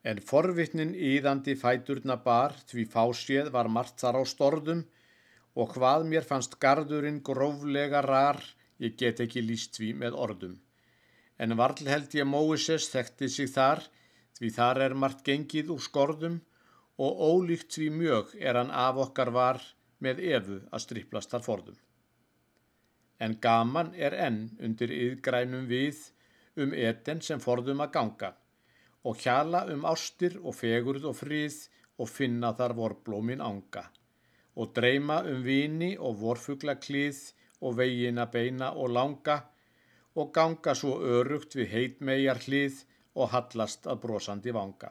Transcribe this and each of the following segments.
En forvitnin íðandi fæturna bar því fáséð var margt þar á storðum og hvað mér fannst gardurinn gróflega rar, ég get ekki líst því með orðum. En varl held ég Móises þekkti sig þar, því þar er margt gengið úr skorðum og ólíkt því mjög er hann af okkar var með efu að striplast þar forðum. En gaman er enn undir yðgrænum við um eten sem forðum að ganga og hjala um ástir og fegurð og frið og finna þar vorblómin anga og dreyma um vini og vorfugla klíð og vegina beina og langa og ganga svo örugt við heitmegar hlið og hallast að brosandi vanga.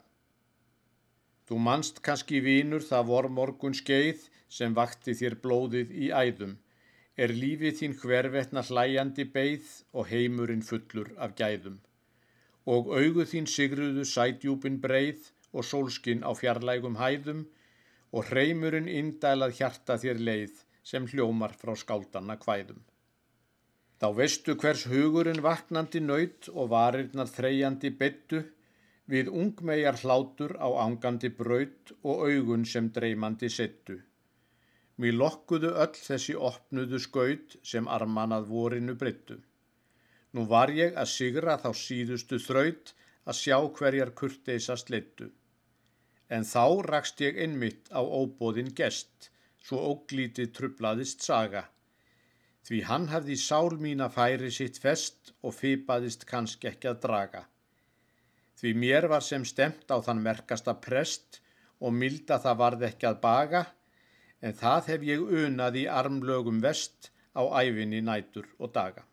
Þú manst kannski vínur það vor morgun skeið sem vakti þér blóðið í æðum, er lífið þín hvervetna hlæjandi beigð og heimurinn fullur af gæðum. Og augu þín sigruðu sætjúpin breið og sólskinn á fjarlægum hæðum og hreimurinn indælað hjarta þér leið sem hljómar frá skáldanna hvæðum. Þá veistu hvers hugurinn vaknandi nöyt og varirnar þreyjandi byttu við ungmegar hlátur á angandi braut og augun sem dreymandi settu. Mér lokkuðu öll þessi opnuðu skaut sem armanað vorinu breyttu. Nú var ég að sigra þá síðustu þraut að sjá hverjar kurteisast leittu. En þá rakst ég einmitt á óbóðin gest, svo óglítið trublaðist saga. Því hann hafði sál mín að færi sitt fest og fypaðist kannski ekki að draga. Því mér var sem stemt á þann merkasta prest og milda það varð ekki að baga, en það hef ég unað í armlögum vest á æfinni nætur og daga.